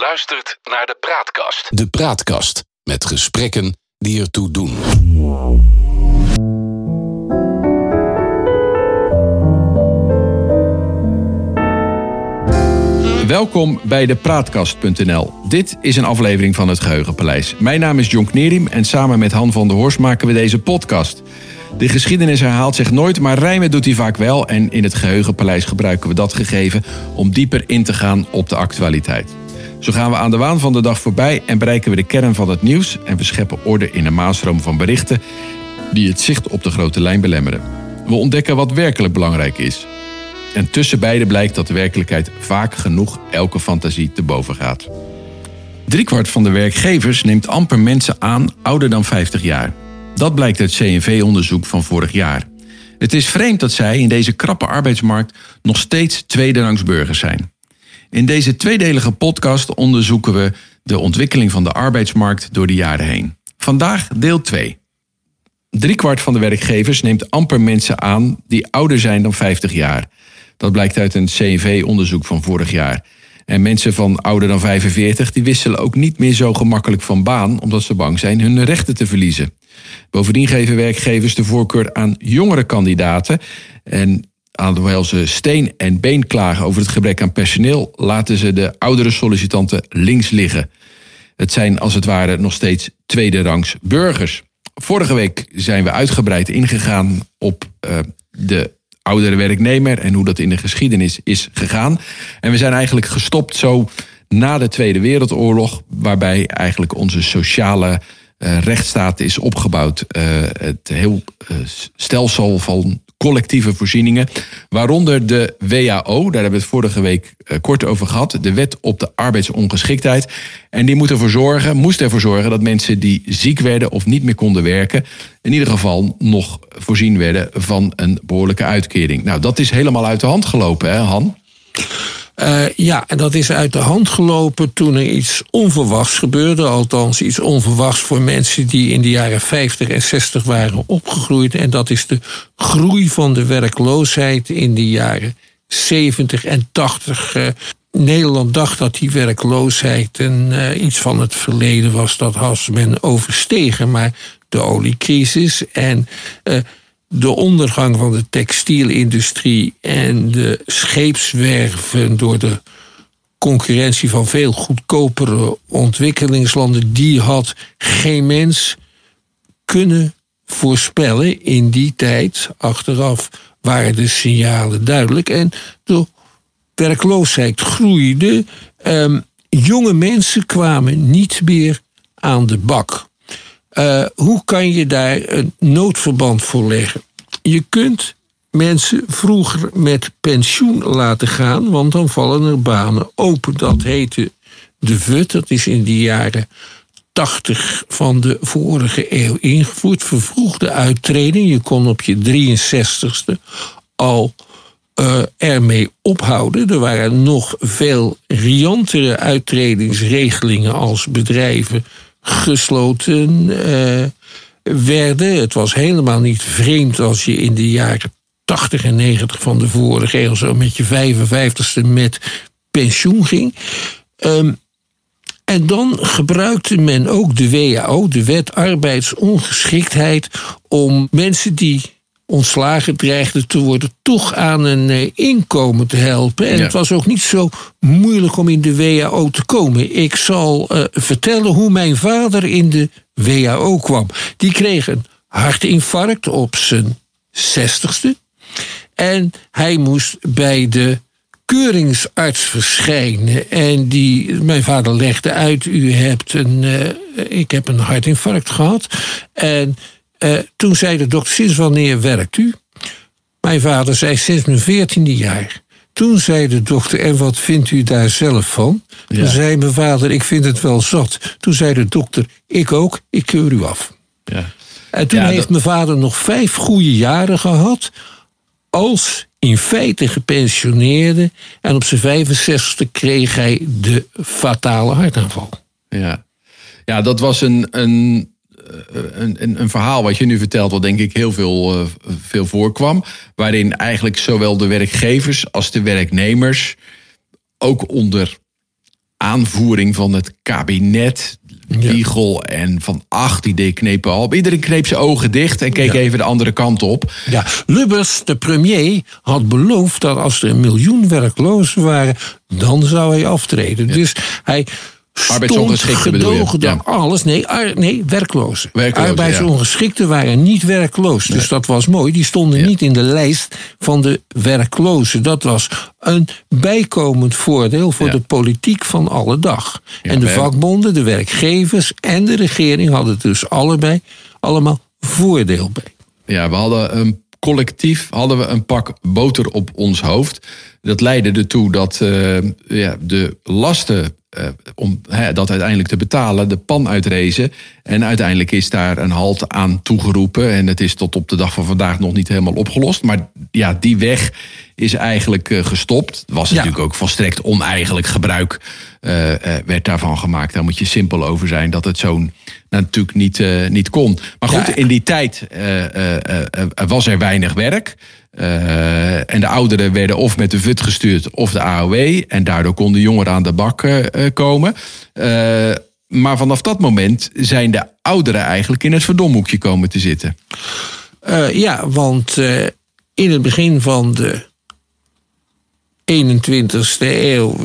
luistert naar de Praatkast. De Praatkast met gesprekken die ertoe doen. Welkom bij de Praatkast.nl. Dit is een aflevering van het Geheugenpaleis. Mijn naam is John Knerim en samen met Han van der Horst maken we deze podcast. De geschiedenis herhaalt zich nooit, maar rijmen doet hij vaak wel. En in het Geheugenpaleis gebruiken we dat gegeven om dieper in te gaan op de actualiteit. Zo gaan we aan de waan van de dag voorbij en bereiken we de kern van het nieuws. En we scheppen orde in een maasroom van berichten die het zicht op de grote lijn belemmeren. We ontdekken wat werkelijk belangrijk is. En tussen beide blijkt dat de werkelijkheid vaak genoeg elke fantasie te boven gaat. Driekwart van de werkgevers neemt amper mensen aan ouder dan 50 jaar. Dat blijkt uit CNV-onderzoek van vorig jaar. Het is vreemd dat zij in deze krappe arbeidsmarkt nog steeds tweederangs burgers zijn. In deze tweedelige podcast onderzoeken we de ontwikkeling van de arbeidsmarkt door de jaren heen. Vandaag deel 2. Driekwart van de werkgevers neemt amper mensen aan die ouder zijn dan 50 jaar. Dat blijkt uit een CNV-onderzoek van vorig jaar. En mensen van ouder dan 45 die wisselen ook niet meer zo gemakkelijk van baan omdat ze bang zijn hun rechten te verliezen. Bovendien geven werkgevers de voorkeur aan jongere kandidaten. En alhoewel ze steen en been klagen over het gebrek aan personeel, laten ze de oudere sollicitanten links liggen. Het zijn als het ware nog steeds tweederangs burgers. Vorige week zijn we uitgebreid ingegaan op uh, de oudere werknemer en hoe dat in de geschiedenis is gegaan. En we zijn eigenlijk gestopt zo na de Tweede Wereldoorlog, waarbij eigenlijk onze sociale uh, rechtsstaat is opgebouwd. Uh, het heel stelsel van collectieve voorzieningen, waaronder de WHO, daar hebben we het vorige week kort over gehad, de wet op de arbeidsongeschiktheid. En die moet ervoor zorgen, moest ervoor zorgen dat mensen die ziek werden of niet meer konden werken, in ieder geval nog voorzien werden van een behoorlijke uitkering. Nou, dat is helemaal uit de hand gelopen, hè, Han? Uh, ja, en dat is uit de hand gelopen toen er iets onverwachts gebeurde. Althans, iets onverwachts voor mensen die in de jaren 50 en 60 waren opgegroeid. En dat is de groei van de werkloosheid in de jaren 70 en 80. Uh, Nederland dacht dat die werkloosheid een, uh, iets van het verleden was. Dat had men overstegen. Maar de oliecrisis en de ondergang van de textielindustrie en de scheepswerven door de concurrentie van veel goedkopere ontwikkelingslanden, die had geen mens kunnen voorspellen in die tijd. Achteraf waren de signalen duidelijk en de werkloosheid groeide. Um, jonge mensen kwamen niet meer aan de bak. Uh, hoe kan je daar een noodverband voor leggen? Je kunt mensen vroeger met pensioen laten gaan, want dan vallen er banen open. Dat heette de VUT, dat is in de jaren 80 van de vorige eeuw ingevoerd. Vervroegde uittreding. Je kon op je 63ste al uh, ermee ophouden. Er waren nog veel riantere uittredingsregelingen als bedrijven gesloten uh, werden. Het was helemaal niet vreemd als je in de jaren 80 en 90 van de vorige eeuw zo met je 55ste met pensioen ging. Um, en dan gebruikte men ook de WHO, de Wet Arbeidsongeschiktheid, om mensen die ontslagen dreigden te worden, toch aan een eh, inkomen te helpen. En ja. het was ook niet zo moeilijk om in de WHO te komen. Ik zal uh, vertellen hoe mijn vader in de WHO kwam. Die kreeg een hartinfarct op zijn zestigste. En hij moest bij de keuringsarts verschijnen. En die, mijn vader legde uit: U hebt een, uh, ik heb een hartinfarct gehad. En uh, toen zei de dokter, sinds wanneer werkt u? Mijn vader zei, sinds mijn veertiende jaar. Toen zei de dokter, en wat vindt u daar zelf van? Ja. Toen zei mijn vader, ik vind het wel zat. Toen zei de dokter, ik ook, ik keur u af. Ja. En toen ja, heeft dat... mijn vader nog vijf goede jaren gehad... als in feite gepensioneerde... en op zijn 65ste kreeg hij de fatale hartaanval. Ja, ja dat was een... een een, een, een, verhaal wat je nu vertelt, wat denk ik heel veel, uh, veel voorkwam. Waarin eigenlijk zowel de werkgevers als de werknemers ook onder aanvoering van het kabinet. Wiegel en Van Acht, die deed knepen al. Iedereen kneep zijn ogen dicht en keek Ja. even de andere kant op. Ja, Lubbers, de premier, had beloofd dat als er een miljoen werklozen waren, dan zou hij aftreden. Dus hij je? gedogen dan Ja. alles. Nee, ar- nee werklozen. Arbeidsongeschikten waren niet werkloos. Dus dat was mooi. Die stonden Ja. niet in de lijst van de werklozen. Dat was een bijkomend voordeel voor de politiek van alle dag. En de vakbonden, de werkgevers en de regering hadden dus allebei allemaal voordeel bij. Ja, we hadden een collectief hadden we een pak boter op ons hoofd. Dat leidde ertoe dat eh, ja, de lasten eh, om dat uiteindelijk te betalen de pan uitrezen. En uiteindelijk is daar een halt aan toegeroepen. En het is tot op de dag van vandaag nog niet helemaal opgelost. Maar ja, die weg is eigenlijk eh, gestopt. Was Ja. natuurlijk ook volstrekt oneigenlijk gebruik eh, werd daarvan gemaakt. Daar moet je simpel over zijn dat het zo'n natuurlijk niet, niet kon. Maar goed, Ja. in die tijd was er weinig werk. Eh, en de ouderen werden of met de VUT gestuurd of de AOW. En daardoor konden jongeren aan de bak eh, eh, komen. Maar vanaf dat moment zijn de ouderen eigenlijk in het verdomhoekje komen te zitten. Ja, want in het begin van de 21ste eeuw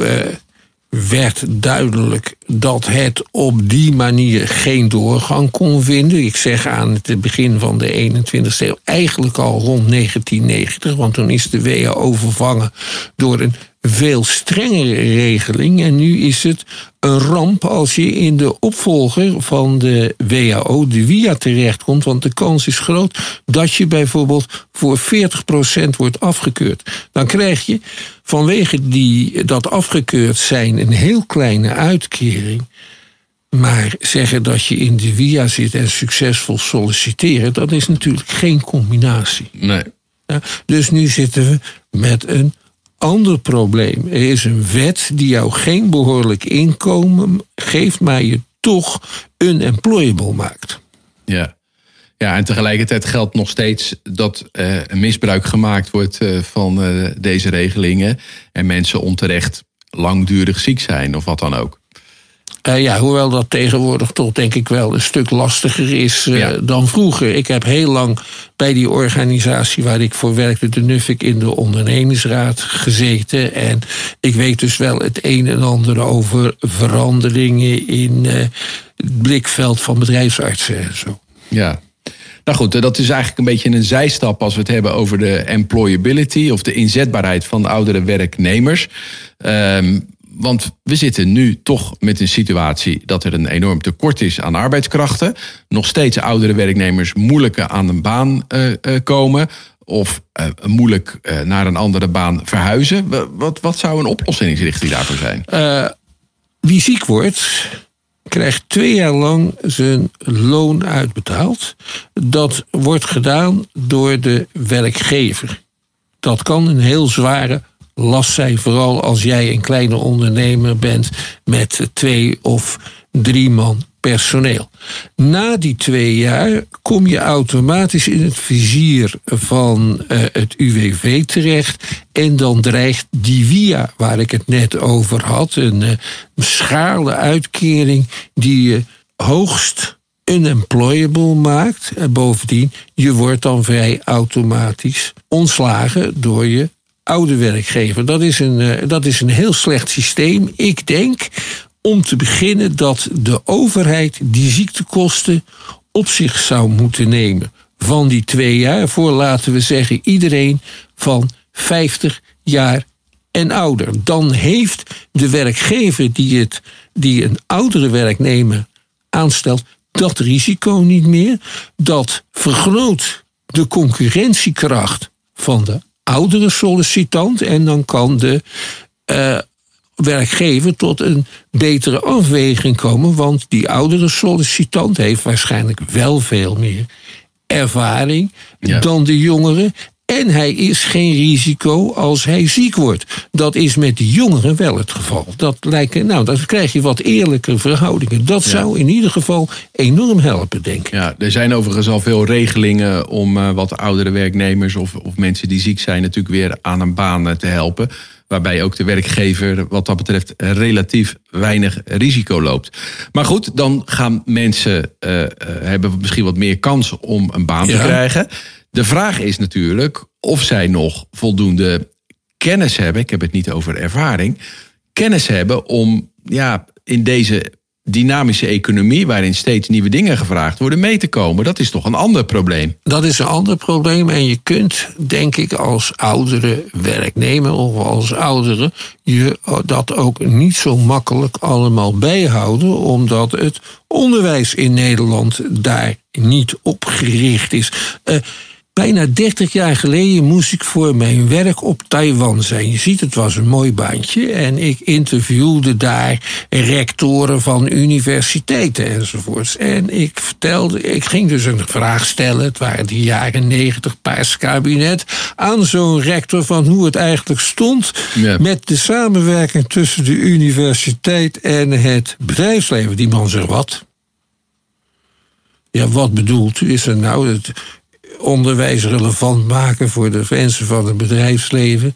werd duidelijk dat het op die manier geen doorgang kon vinden. Ik zeg aan het begin van de 21ste eeuw, eigenlijk al rond 1990, want toen is de WHO vervangen door een veel strengere regeling. En nu is het een ramp als je in de opvolger van de WHO, de WIA, terechtkomt. Want de kans is groot dat je bijvoorbeeld voor 40% wordt afgekeurd. Dan krijg je vanwege die, dat afgekeurd zijn een heel kleine uitkering. Maar zeggen dat je in de WIA zit en succesvol solliciteren, dat is natuurlijk geen combinatie. Nee. Ja, dus nu zitten we met een ander probleem. Er is een wet die jou geen behoorlijk inkomen geeft, maar je toch unemployable maakt. Ja. Ja, en tegelijkertijd geldt nog steeds dat een misbruik gemaakt wordt eh, van eh, deze regelingen. En mensen onterecht langdurig ziek zijn of wat dan ook. Eh, ja, hoewel dat tegenwoordig toch denk ik wel een stuk lastiger is eh, Ja. dan vroeger. Ik heb heel lang bij die organisatie waar ik voor werkte, de NUFIC, in de ondernemingsraad gezeten. En ik weet dus wel het een en ander over veranderingen in eh, het blikveld van bedrijfsartsen en zo. Ja. Nou goed, dat is eigenlijk een beetje een zijstap als we het hebben over de employability of de inzetbaarheid van de oudere werknemers. Ehm, want we zitten nu toch met een situatie dat er een enorm tekort is aan arbeidskrachten. Nog steeds oudere werknemers moeilijker aan een baan eh, eh, komen. Of eh, moeilijk naar een andere baan verhuizen. Wa- Wat, wat zou een oplossingsrichting daarvoor zijn? Wie ziek wordt, krijgt twee jaar lang zijn loon uitbetaald. Dat wordt gedaan door de werkgever. Dat kan een heel zware last zijn, vooral als jij een kleine ondernemer bent met twee of drie man personeel. Na die twee jaar kom je automatisch in het vizier van eh, het UWV terecht. En dan dreigt die via, waar ik het net over had, een eh, schale uitkering die je hoogst unemployable maakt. En bovendien, je wordt dan vrij automatisch ontslagen door je oude werkgever. Dat is een, eh, dat is een heel slecht systeem. Ik denk om te beginnen dat de overheid die ziektekosten op zich zou moeten nemen. Van die twee jaar voor, laten we zeggen, iedereen van 50 jaar en ouder. Dan heeft de werkgever die, het, die een oudere werknemer aanstelt, dat risico niet meer. Dat vergroot de concurrentiekracht van de oudere sollicitant. En dan kan de eh, werkgever tot een betere afweging komen. Want die oudere sollicitant heeft waarschijnlijk wel veel meer ervaring Ja. dan de jongere. En hij is geen risico als hij ziek wordt. Dat is met de jongeren wel het geval. Dat lijkt, nou, dan krijg je wat eerlijke verhoudingen. Dat zou in ieder geval enorm helpen, denk ik. Ja, er zijn overigens al veel regelingen om uh, wat oudere werknemers of, of mensen die ziek zijn natuurlijk weer aan een baan eh, te helpen. Waarbij ook de werkgever wat dat betreft relatief weinig risico loopt. Maar goed, dan gaan mensen uh, hebben misschien wat meer kans om een baan ja. te krijgen. De vraag is natuurlijk of zij nog voldoende kennis hebben. Ik heb het niet over ervaring. Kennis hebben om ja, in deze dynamische economie, waarin steeds nieuwe dingen gevraagd worden, mee te komen. Dat is toch een ander probleem. Dat is een ander probleem. En je kunt, denk ik, als oudere werknemer of als oudere, je dat ook niet zo makkelijk allemaal bijhouden, omdat het onderwijs in Nederland daar niet op gericht is. Uh, Bijna 30 jaar geleden moest ik voor mijn werk op Taiwan zijn. Je ziet, het was een mooi baantje. En ik interviewde daar rectoren van universiteiten enzovoorts. En ik vertelde, ik ging dus een vraag stellen. Het waren de jaren 90 paars kabinet. Aan zo'n rector van hoe het eigenlijk stond. Ja. Met de samenwerking tussen de universiteit en het bedrijfsleven. Die man zegt wat? Ja, wat bedoelt u? Is er nou het onderwijs relevant maken voor de mensen van het bedrijfsleven.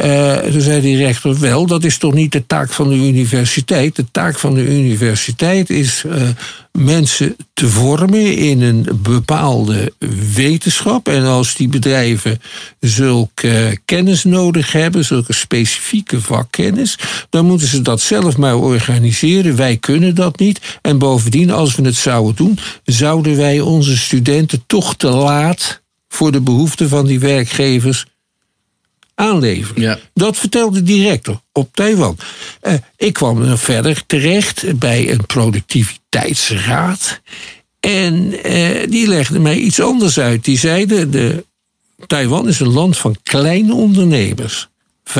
Uh, toen zei die rechter wel, dat is toch niet de taak van de universiteit. De taak van de universiteit is uh, mensen te vormen in een bepaalde wetenschap. En als die bedrijven zulke kennis nodig hebben, zulke specifieke vakkennis, dan moeten ze dat zelf maar organiseren. Wij kunnen dat niet. En bovendien, als we het zouden doen, zouden wij onze studenten toch te laat voor de behoeften van die werkgevers aanleveren. Ja. Dat vertelde de director op Taiwan. Uh, ik kwam verder terecht bij een productiviteitsraad. En uh, die legde mij iets anders uit. Die zeiden: de, Taiwan is een land van kleine ondernemers. 95%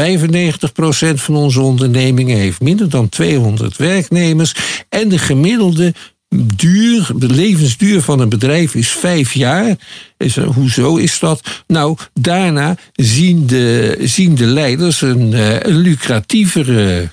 van onze ondernemingen heeft minder dan 200 werknemers. En de gemiddelde duur, de levensduur van een bedrijf is vijf jaar. Is, hoezo is dat? Nou, daarna zien de, zien de leiders een, uh, een lucratievere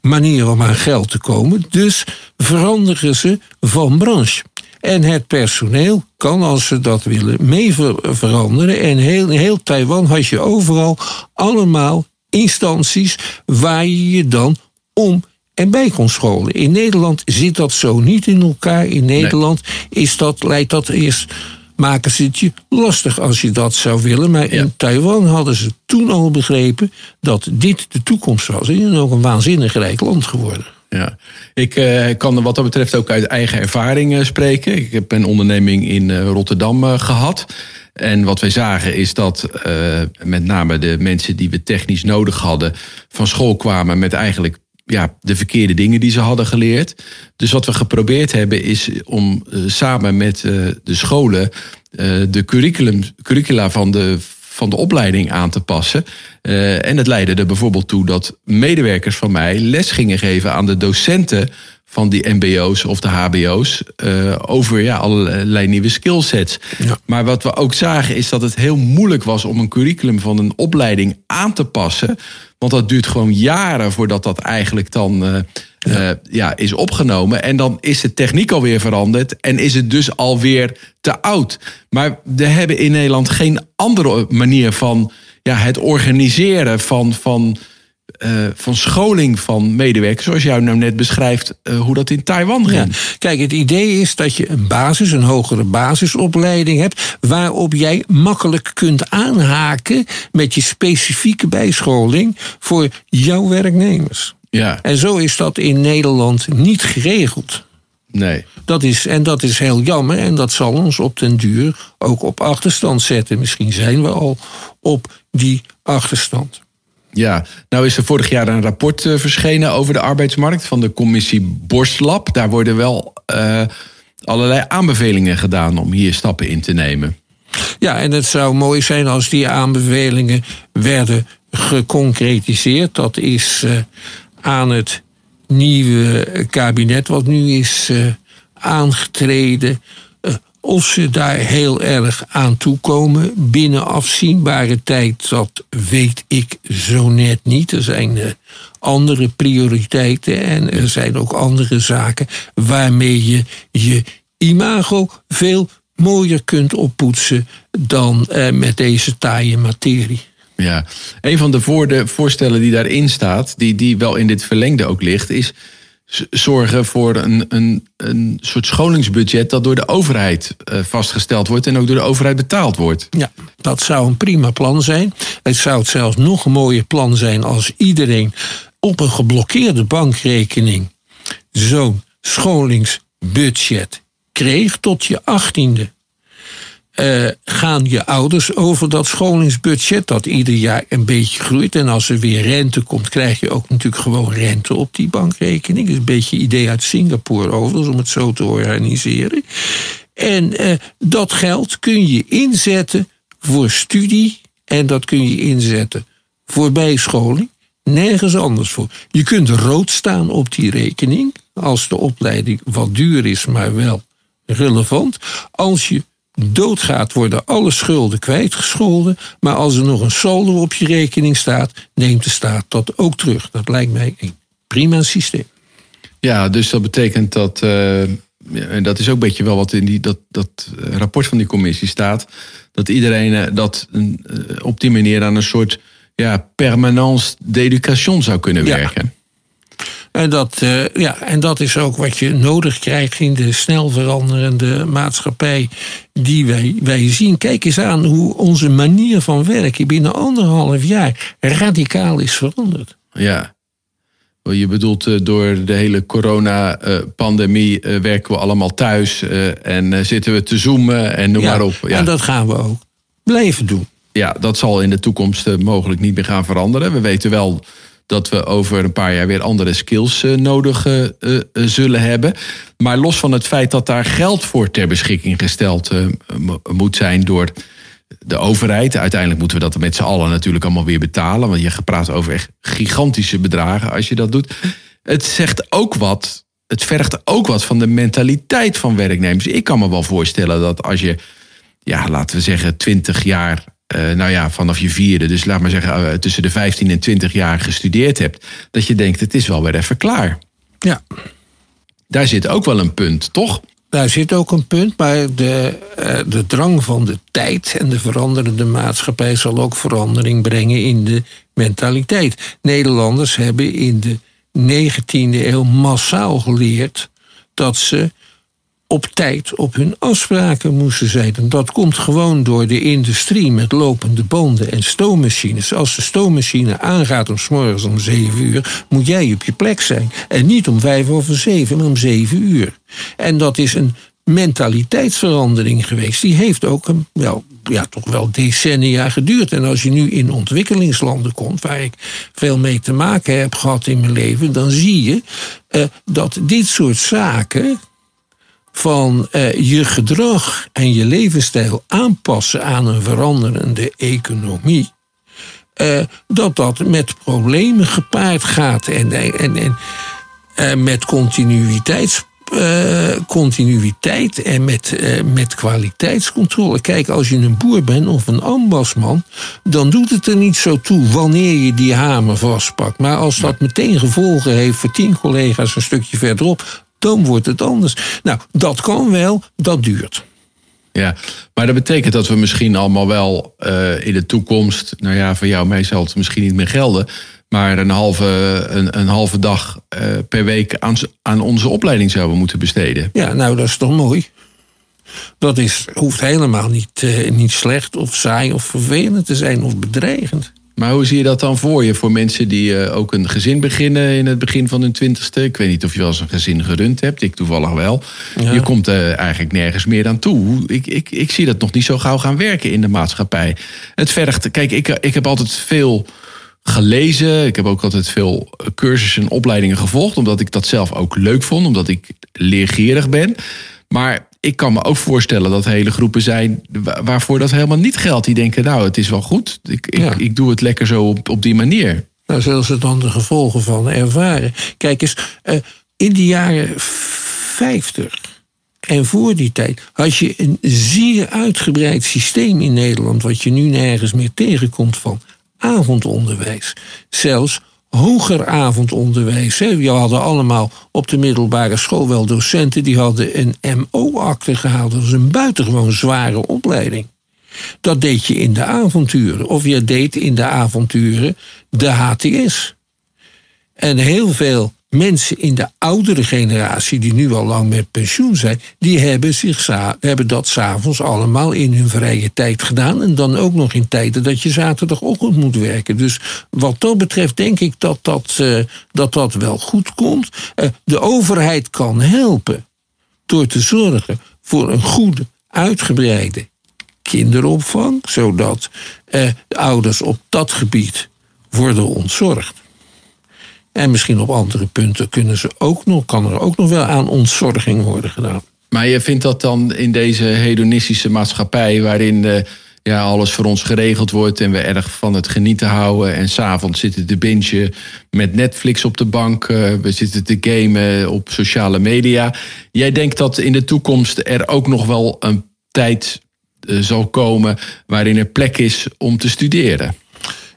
manier om aan geld te komen. Dus veranderen ze van branche. En het personeel kan, als ze dat willen, mee veranderen. En heel, heel Taiwan had je overal allemaal instanties waar je je dan om en bij kon scholen. In Nederland zit dat zo niet in elkaar. In Nederland is dat, leidt dat eerst maken ze het je lastig als je dat zou willen. Maar ja. in Taiwan hadden ze toen al begrepen dat dit de toekomst was. En is ook een waanzinnig rijk land geworden. Ja, ik uh, kan wat dat betreft ook uit eigen ervaring uh, spreken. Ik heb een onderneming in uh, Rotterdam gehad. En wat wij zagen is dat met name de mensen die we technisch nodig hadden van school kwamen met eigenlijk ja, de verkeerde dingen die ze hadden geleerd. Dus wat we geprobeerd hebben is om uh, samen met uh, de scholen uh, de curriculum, curricula van de, van de opleiding aan te passen. en het leidde er bijvoorbeeld toe dat medewerkers van mij les gingen geven aan de docenten van die MBO's of de HBO's uh, over ja, allerlei nieuwe skillsets. Ja. Maar wat we ook zagen is dat het heel moeilijk was om een curriculum van een opleiding aan te passen. Want dat duurt gewoon jaren voordat dat eigenlijk dan uh, ja. Uh, ja. is opgenomen. En dan is de techniek alweer veranderd en is het dus alweer te oud. Maar we hebben in Nederland geen andere manier van ja, het organiseren van. van uh, van scholing van medewerkers, zoals jou nou net beschrijft, uh, hoe dat in Taiwan ging. Ja. Kijk, het idee is dat je een basis, een hogere basisopleiding hebt, waarop jij makkelijk kunt aanhaken met je specifieke bijscholing voor jouw werknemers. Ja. En zo is dat in Nederland niet geregeld. Nee. Dat is, en dat is heel jammer en dat zal ons op den duur ook op achterstand zetten. Misschien zijn we al op die achterstand. Ja, nou is er vorig jaar een rapport uh, verschenen over de arbeidsmarkt van de commissie Borstlab. Daar worden wel uh, allerlei aanbevelingen gedaan om hier stappen in te nemen. Ja, en het zou mooi zijn als die aanbevelingen werden geconcretiseerd. Dat is uh, aan het nieuwe kabinet wat nu is aangetreden of ze daar heel erg aan toekomen binnen afzienbare tijd, dat weet ik zo net niet. Er zijn uh, andere prioriteiten en er zijn ook andere zaken waarmee je je imago veel mooier kunt oppoetsen dan uh, met deze taaie materie. Ja, een van de voorstellen die daarin staat, die, die wel in dit verlengde ook ligt, is zorgen voor een, een, een soort scholingsbudget dat door de overheid uh, vastgesteld wordt en ook door de overheid betaald wordt. Ja, dat zou een prima plan zijn. Het zou het zelfs nog een mooier plan zijn als iedereen op een geblokkeerde bankrekening zo'n scholingsbudget kreeg tot je achttiende. Uh, gaan je ouders over dat scholingsbudget, dat ieder jaar een beetje groeit. En als er weer rente komt, krijg je ook natuurlijk gewoon rente op die bankrekening. Dat is een beetje idee uit Singapore overigens, om het zo te organiseren. En uh, dat geld kun je inzetten voor studie en dat kun je inzetten voor bijscholing. Nergens anders voor. Je kunt rood staan op die rekening als de opleiding wat duur is, maar wel relevant. Als je doodgaat, worden alle schulden kwijtgescholden. Maar als er nog een saldo op je rekening staat, neemt de staat dat ook terug. Dat lijkt mij een prima systeem. Ja, dus dat betekent dat. Uh, en dat is ook een beetje wel wat in die, dat, dat rapport van die commissie staat. Dat iedereen uh, dat uh, op die manier aan een soort ja, permanence d'éducation zou kunnen werken. En dat, uh, ja, en dat is ook wat je nodig krijgt in de snel veranderende maatschappij die wij, wij zien. Kijk eens aan hoe onze manier van werken binnen anderhalf jaar radicaal is veranderd. Ja. Je bedoelt uh, door de hele corona-pandemie uh, werken we allemaal thuis en zitten we te zoomen en noem ja, maar op. Ja. En dat gaan we ook blijven doen. Ja, dat zal in de toekomst mogelijk niet meer gaan veranderen. We weten wel dat we over een paar jaar weer andere skills uh, nodig uh, uh, zullen hebben. Maar los van het feit dat daar geld voor ter beschikking gesteld moet zijn door de overheid. Uiteindelijk moeten we dat met z'n allen natuurlijk allemaal weer betalen. Want je praat over echt gigantische bedragen als je dat doet. Het zegt ook wat. Het vergt ook wat van de mentaliteit van werknemers. Ik kan me wel voorstellen dat als je, ja, laten we zeggen, 20 jaar uh, nou ja, vanaf je vierde, dus laat maar zeggen uh, tussen de 15 en 20 jaar gestudeerd hebt, dat je denkt, het is wel weer even klaar. Ja. Daar zit ook wel een punt, toch? Daar zit ook een punt, maar de, uh, de drang van de tijd en de veranderende maatschappij zal ook verandering brengen in de mentaliteit. Nederlanders hebben in de 19e eeuw massaal geleerd dat ze op tijd op hun afspraken moesten zijn. En dat komt gewoon door de industrie met lopende banden en stoommachines. Als de stoommachine aangaat om s morgens om zeven uur, moet jij op je plek zijn. En niet om vijf over zeven, maar om zeven uur. En dat is een mentaliteitsverandering geweest. Die heeft ook een, wel, ja, toch wel decennia geduurd. En als je nu in ontwikkelingslanden komt, waar ik veel mee te maken heb gehad in mijn leven, dan zie je uh, dat dit soort zaken van uh, je gedrag en je levensstijl aanpassen aan een veranderende economie. Uh, dat dat met problemen gepaard gaat en, en, en uh, met continuïteits, continuïteit en met, met kwaliteitscontrole. Kijk, als je een boer bent of een ambasman, dan doet het er niet zo toe wanneer je die hamer vastpakt. Maar als dat meteen gevolgen heeft voor tien collega's een stukje verderop, dan wordt het anders. Nou, dat kan wel, dat duurt. Ja, maar dat betekent dat we misschien allemaal wel uh, in de toekomst, nou ja, voor jou, mij zal het misschien niet meer gelden, maar een halve, een, een halve dag uh, per week aan, aan onze opleiding zouden moeten besteden. Ja, nou, dat is toch mooi. Dat is, hoeft helemaal niet, uh, niet slecht of saai of vervelend te zijn of bedreigend. Maar hoe zie je dat dan voor je? Voor mensen die uh, ook een gezin beginnen in het begin van hun twintigste. Ik weet niet of je wel eens een gezin gerund hebt. Ik toevallig wel. Ja. Je komt uh, eigenlijk nergens meer aan toe. Ik, ik, ik zie dat nog niet zo gauw gaan werken in de maatschappij. Het vergt... Kijk, ik, ik heb altijd veel gelezen. Ik heb ook altijd veel cursussen en opleidingen gevolgd. Omdat ik dat zelf ook leuk vond. Omdat ik leergierig ben. Maar ik kan me ook voorstellen dat hele groepen zijn waarvoor dat helemaal niet geldt. Die denken, nou, het is wel goed. Ik, ja. ik, ik, doe het lekker zo op, op die manier. Nou, zullen ze dan de gevolgen van ervaren. Kijk eens, uh, in de jaren 50 en voor die tijd had je een zeer uitgebreid systeem in Nederland, wat je nu nergens meer tegenkomt van avondonderwijs. Zelfs hoger avondonderwijs. We hadden allemaal op de middelbare school wel docenten die hadden een MO-akte gehaald. Dat was een buitengewoon zware opleiding. Dat deed je in de avonturen. Of je deed in de avonturen de HTS. En heel veel mensen in de oudere generatie, die nu al lang met pensioen zijn, die hebben, zich, hebben dat s'avonds allemaal in hun vrije tijd gedaan. En dan ook nog in tijden dat je zaterdagochtend moet werken. Dus wat dat betreft denk ik dat dat, uh, dat, dat wel goed komt. Uh, de overheid kan helpen door te zorgen voor een goede, uitgebreide kinderopvang, zodat uh, de ouders op dat gebied worden ontzorgd. En misschien op andere punten kunnen ze ook nog, kan er ook nog wel aan ontzorging worden gedaan. Maar je vindt dat dan in deze hedonistische maatschappij, waarin de, ja, alles voor ons geregeld wordt en we erg van het genieten houden. En s'avonds zitten te bingen met Netflix op de bank. Uh, we zitten te gamen op sociale media. Jij denkt dat in de toekomst er ook nog wel een tijd uh, zal komen waarin er plek is om te studeren?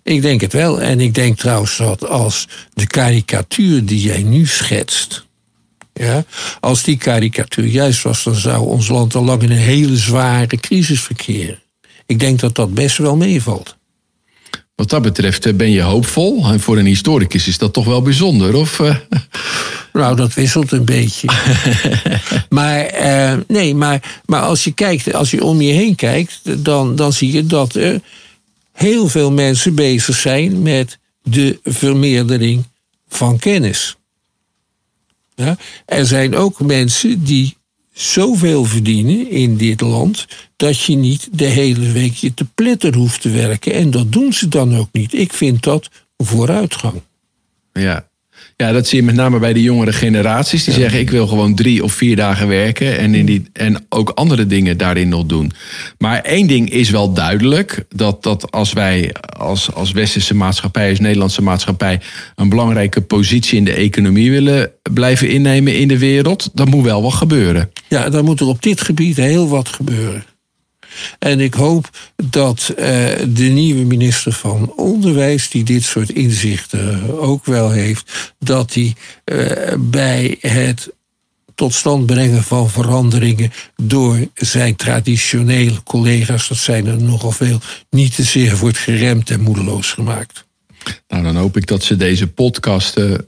Ik denk het wel. En ik denk trouwens dat als de karikatuur die jij nu schetst. Ja, als die karikatuur juist was, dan zou ons land al lang in een hele zware crisis verkeren. Ik denk dat dat best wel meevalt. Wat dat betreft eh, ben je hoopvol. En voor een historicus is dat toch wel bijzonder, of? Eh? Nou, dat wisselt een beetje. maar eh, nee, maar, maar als je kijkt, als je om je heen kijkt, dan, dan zie je dat er heel veel mensen bezig zijn met de vermeerdering van kennis. Ja? Er zijn ook mensen die zoveel verdienen in dit land dat je niet de hele week je te pletter hoeft te werken. En dat doen ze dan ook niet. Ik vind dat vooruitgang. Ja, ja, dat zie je met name bij de jongere generaties. Die zeggen: Ik wil gewoon drie of vier dagen werken. En, in die, en ook andere dingen daarin nog doen. Maar één ding is wel duidelijk: dat, dat als wij als, als westerse maatschappij, als Nederlandse maatschappij. een belangrijke positie in de economie willen blijven innemen in de wereld. dan moet wel wat gebeuren. Ja, dan moet er op dit gebied heel wat gebeuren. En ik hoop dat uh, de nieuwe minister van Onderwijs, die dit soort inzichten ook wel heeft, dat die uh, bij het tot stand brengen van veranderingen door zijn traditionele collega's, dat zijn er nogal veel, niet te zeer wordt geremd en moedeloos gemaakt. Nou, dan hoop ik dat ze deze podcasten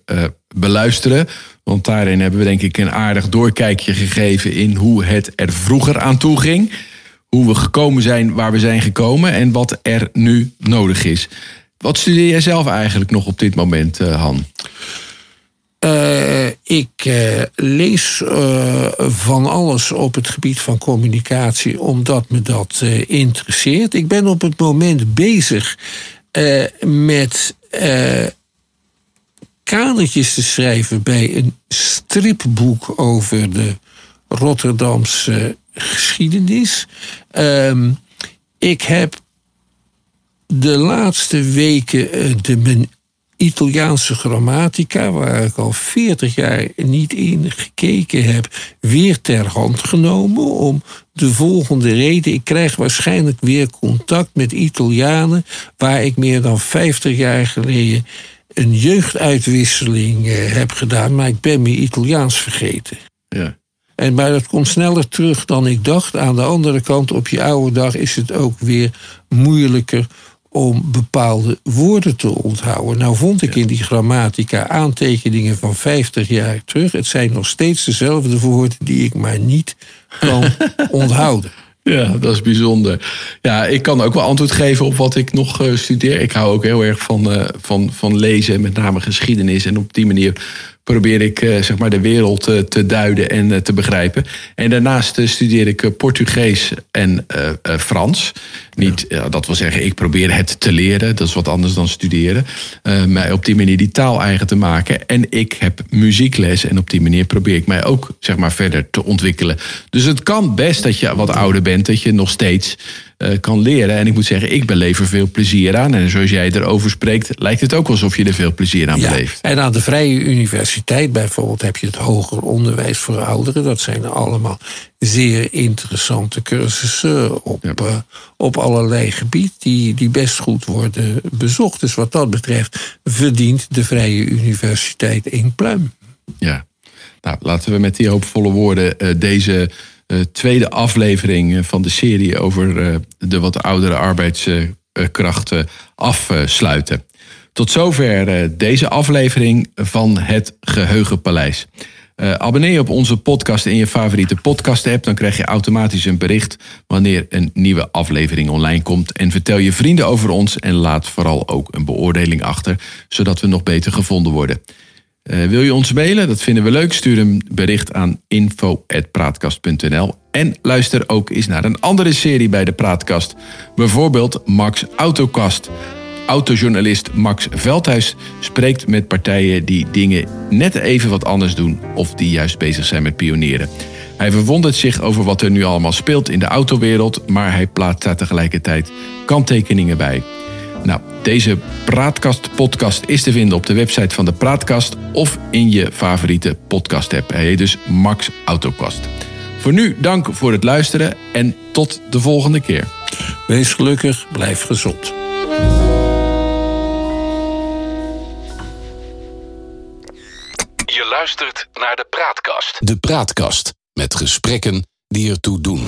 beluisteren. Want daarin hebben we denk ik een aardig doorkijkje gegeven in hoe het er vroeger aan toe ging hoe we gekomen zijn waar we zijn gekomen en wat er nu nodig is. Wat studeer jij zelf eigenlijk nog op dit moment, uh, Han? Uh, ik uh, lees van alles op het gebied van communicatie, omdat me dat interesseert. Ik ben op het moment bezig met kadertjes te schrijven bij een stripboek over de Rotterdamse geschiedenis. Um, ik heb de laatste weken eh, de, mijn Italiaanse grammatica, waar ik al 40 jaar niet in gekeken heb, weer ter hand genomen. Om de volgende reden. Ik krijg waarschijnlijk weer contact met Italianen, waar ik meer dan 50 jaar geleden een jeugduitwisseling eh, heb gedaan, maar ik ben mijn Italiaans vergeten. Ja. En, maar dat komt sneller terug dan ik dacht. Aan de andere kant, op je oude dag is het ook weer moeilijker om bepaalde woorden te onthouden. Nou vond ik in die grammatica aantekeningen van 50 jaar terug. Het zijn nog steeds dezelfde woorden die ik maar niet kan onthouden. Ja, dat is bijzonder. Ja, ik kan ook wel antwoord geven op wat ik nog uh, studeer. Ik hou ook heel erg van, uh, van, van lezen, met name geschiedenis. En op die manier probeer ik uh, zeg maar de wereld uh, te duiden en uh, te begrijpen. En daarnaast studeer ik Portugees en Frans. Niet, ja. dat wil zeggen, ik probeer het te leren. Dat is wat anders dan studeren. mij op die manier die taal eigen te maken. En ik heb muziekles. En op die manier probeer ik mij ook zeg maar, verder te ontwikkelen. Dus het kan best dat je wat ouder bent. Dat je nog steeds eh, kan leren. En ik moet zeggen, ik beleef er veel plezier aan. En zoals jij erover spreekt, lijkt het ook alsof je er veel plezier aan Ja, beleeft. en aan de Vrije Universiteit bijvoorbeeld heb je het hoger onderwijs voor ouderen. Dat zijn allemaal zeer interessante cursussen op, eh, op allerlei gebieden die, die best goed worden bezocht. Dus wat dat betreft verdient de Vrije Universiteit één pluim. Ja. Nou, laten we met die hoopvolle woorden eh, deze eh, tweede aflevering eh, van de serie over eh, de wat oudere arbeidskrachten afsluiten. Tot zover eh, deze aflevering van Het Geheugenpaleis. Eh, abonneer je op onze podcast in je favoriete podcast-app. Dan krijg je automatisch een bericht wanneer een nieuwe aflevering online komt. En vertel je vrienden over ons en laat vooral ook een beoordeling achter, zodat we nog beter gevonden worden. Eh, wil je ons mailen? Dat vinden we leuk. Stuur een bericht aan info.praatkast.nl. En luister ook eens naar een andere serie bij de Praatkast. Bijvoorbeeld Max Autokast. Autojournalist Max Veldhuis spreekt met partijen die dingen net even wat anders doen of die juist bezig zijn met pionieren. Hij verwondert zich over wat er nu allemaal speelt in de autowereld, maar hij plaatst daar tegelijkertijd kanttekeningen bij. Nou, deze Praatkast-podcast is te vinden op de website van de Praatkast of in je favoriete podcast-app. Hij heet dus Max Autokast. Voor nu dank voor het luisteren en tot de volgende keer. Wees gelukkig, blijf gezond. Je luistert naar de Praatkast. De Praatkast met gesprekken die ertoe doen.